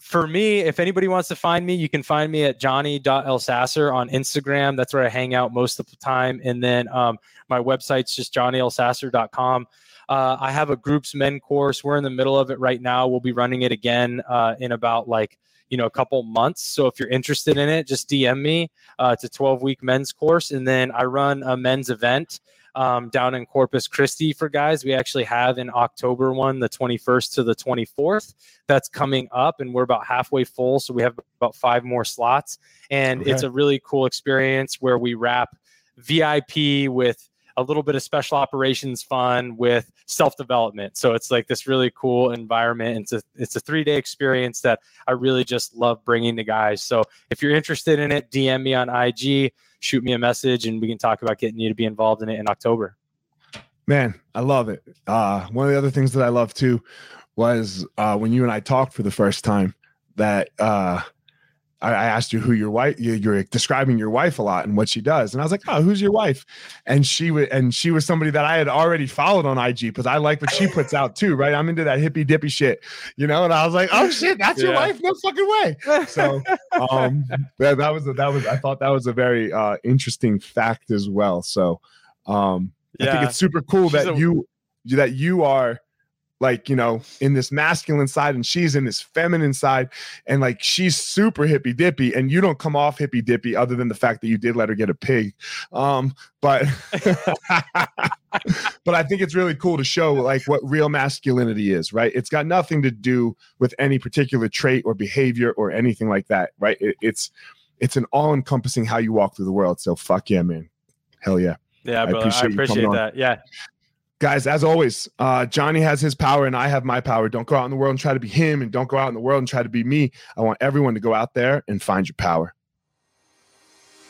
for me, if anybody wants to find me, you can find me at johnny.elsasser on Instagram. That's where I hang out most of the time. And then um, my website's just johnnyelsasser.com. Uh, I have a groups men course. We're in the middle of it right now. We'll be running it again uh, in about like you know a couple months. So if you're interested in it, just DM me. Uh, it's a 12 week men's course, and then I run a men's event um, down in Corpus Christi for guys. We actually have in October one, the 21st to the 24th. That's coming up, and we're about halfway full. So we have about five more slots, and okay. it's a really cool experience where we wrap VIP with a little bit of special operations fun with self development. So it's like this really cool environment. It's a it's a three day experience that I really just love bringing to guys. So if you're interested in it, DM me on IG, shoot me a message, and we can talk about getting you to be involved in it in October. Man, I love it. Uh, one of the other things that I love too was uh, when you and I talked for the first time that uh, I, asked you who your wife you're describing your wife a lot and what she does. And I was like oh who's your wife? And she was and she was somebody that I had already followed on IG because I like what she puts out too right? I'm into that hippy dippy shit you know? And I was like oh shit that's yeah. your wife? No fucking way. So um <laughs> that, that was a, that was I thought that was a very uh interesting fact as well. So um yeah. I think it's super cool She's that a- you that you are like you know in this masculine side and she's in this feminine side. And like she's super hippy dippy and you don't come off hippy dippy other than the fact that you did let her get a pig. Um but <laughs> but i think it's really cool to show like what real masculinity is right? It's got nothing to do with any particular trait or behavior or anything like that right? It, it's it's an all-encompassing how you walk through the world. So fuck yeah man. Hell yeah. Yeah, I appreciate, I appreciate that. Yeah guys as always uh, johnny has his power and i have my power. Don't go out in the world and try to be him and don't go out in the world and try to be me. I want everyone to go out there and find your power.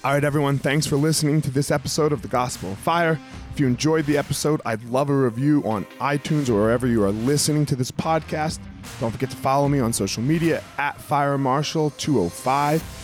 All right everyone thanks for listening to this episode of the gospel of fire. If you enjoyed the episode i'd love a review on itunes or wherever you are listening to this podcast. Don't forget to follow me on social media at fire marshal 205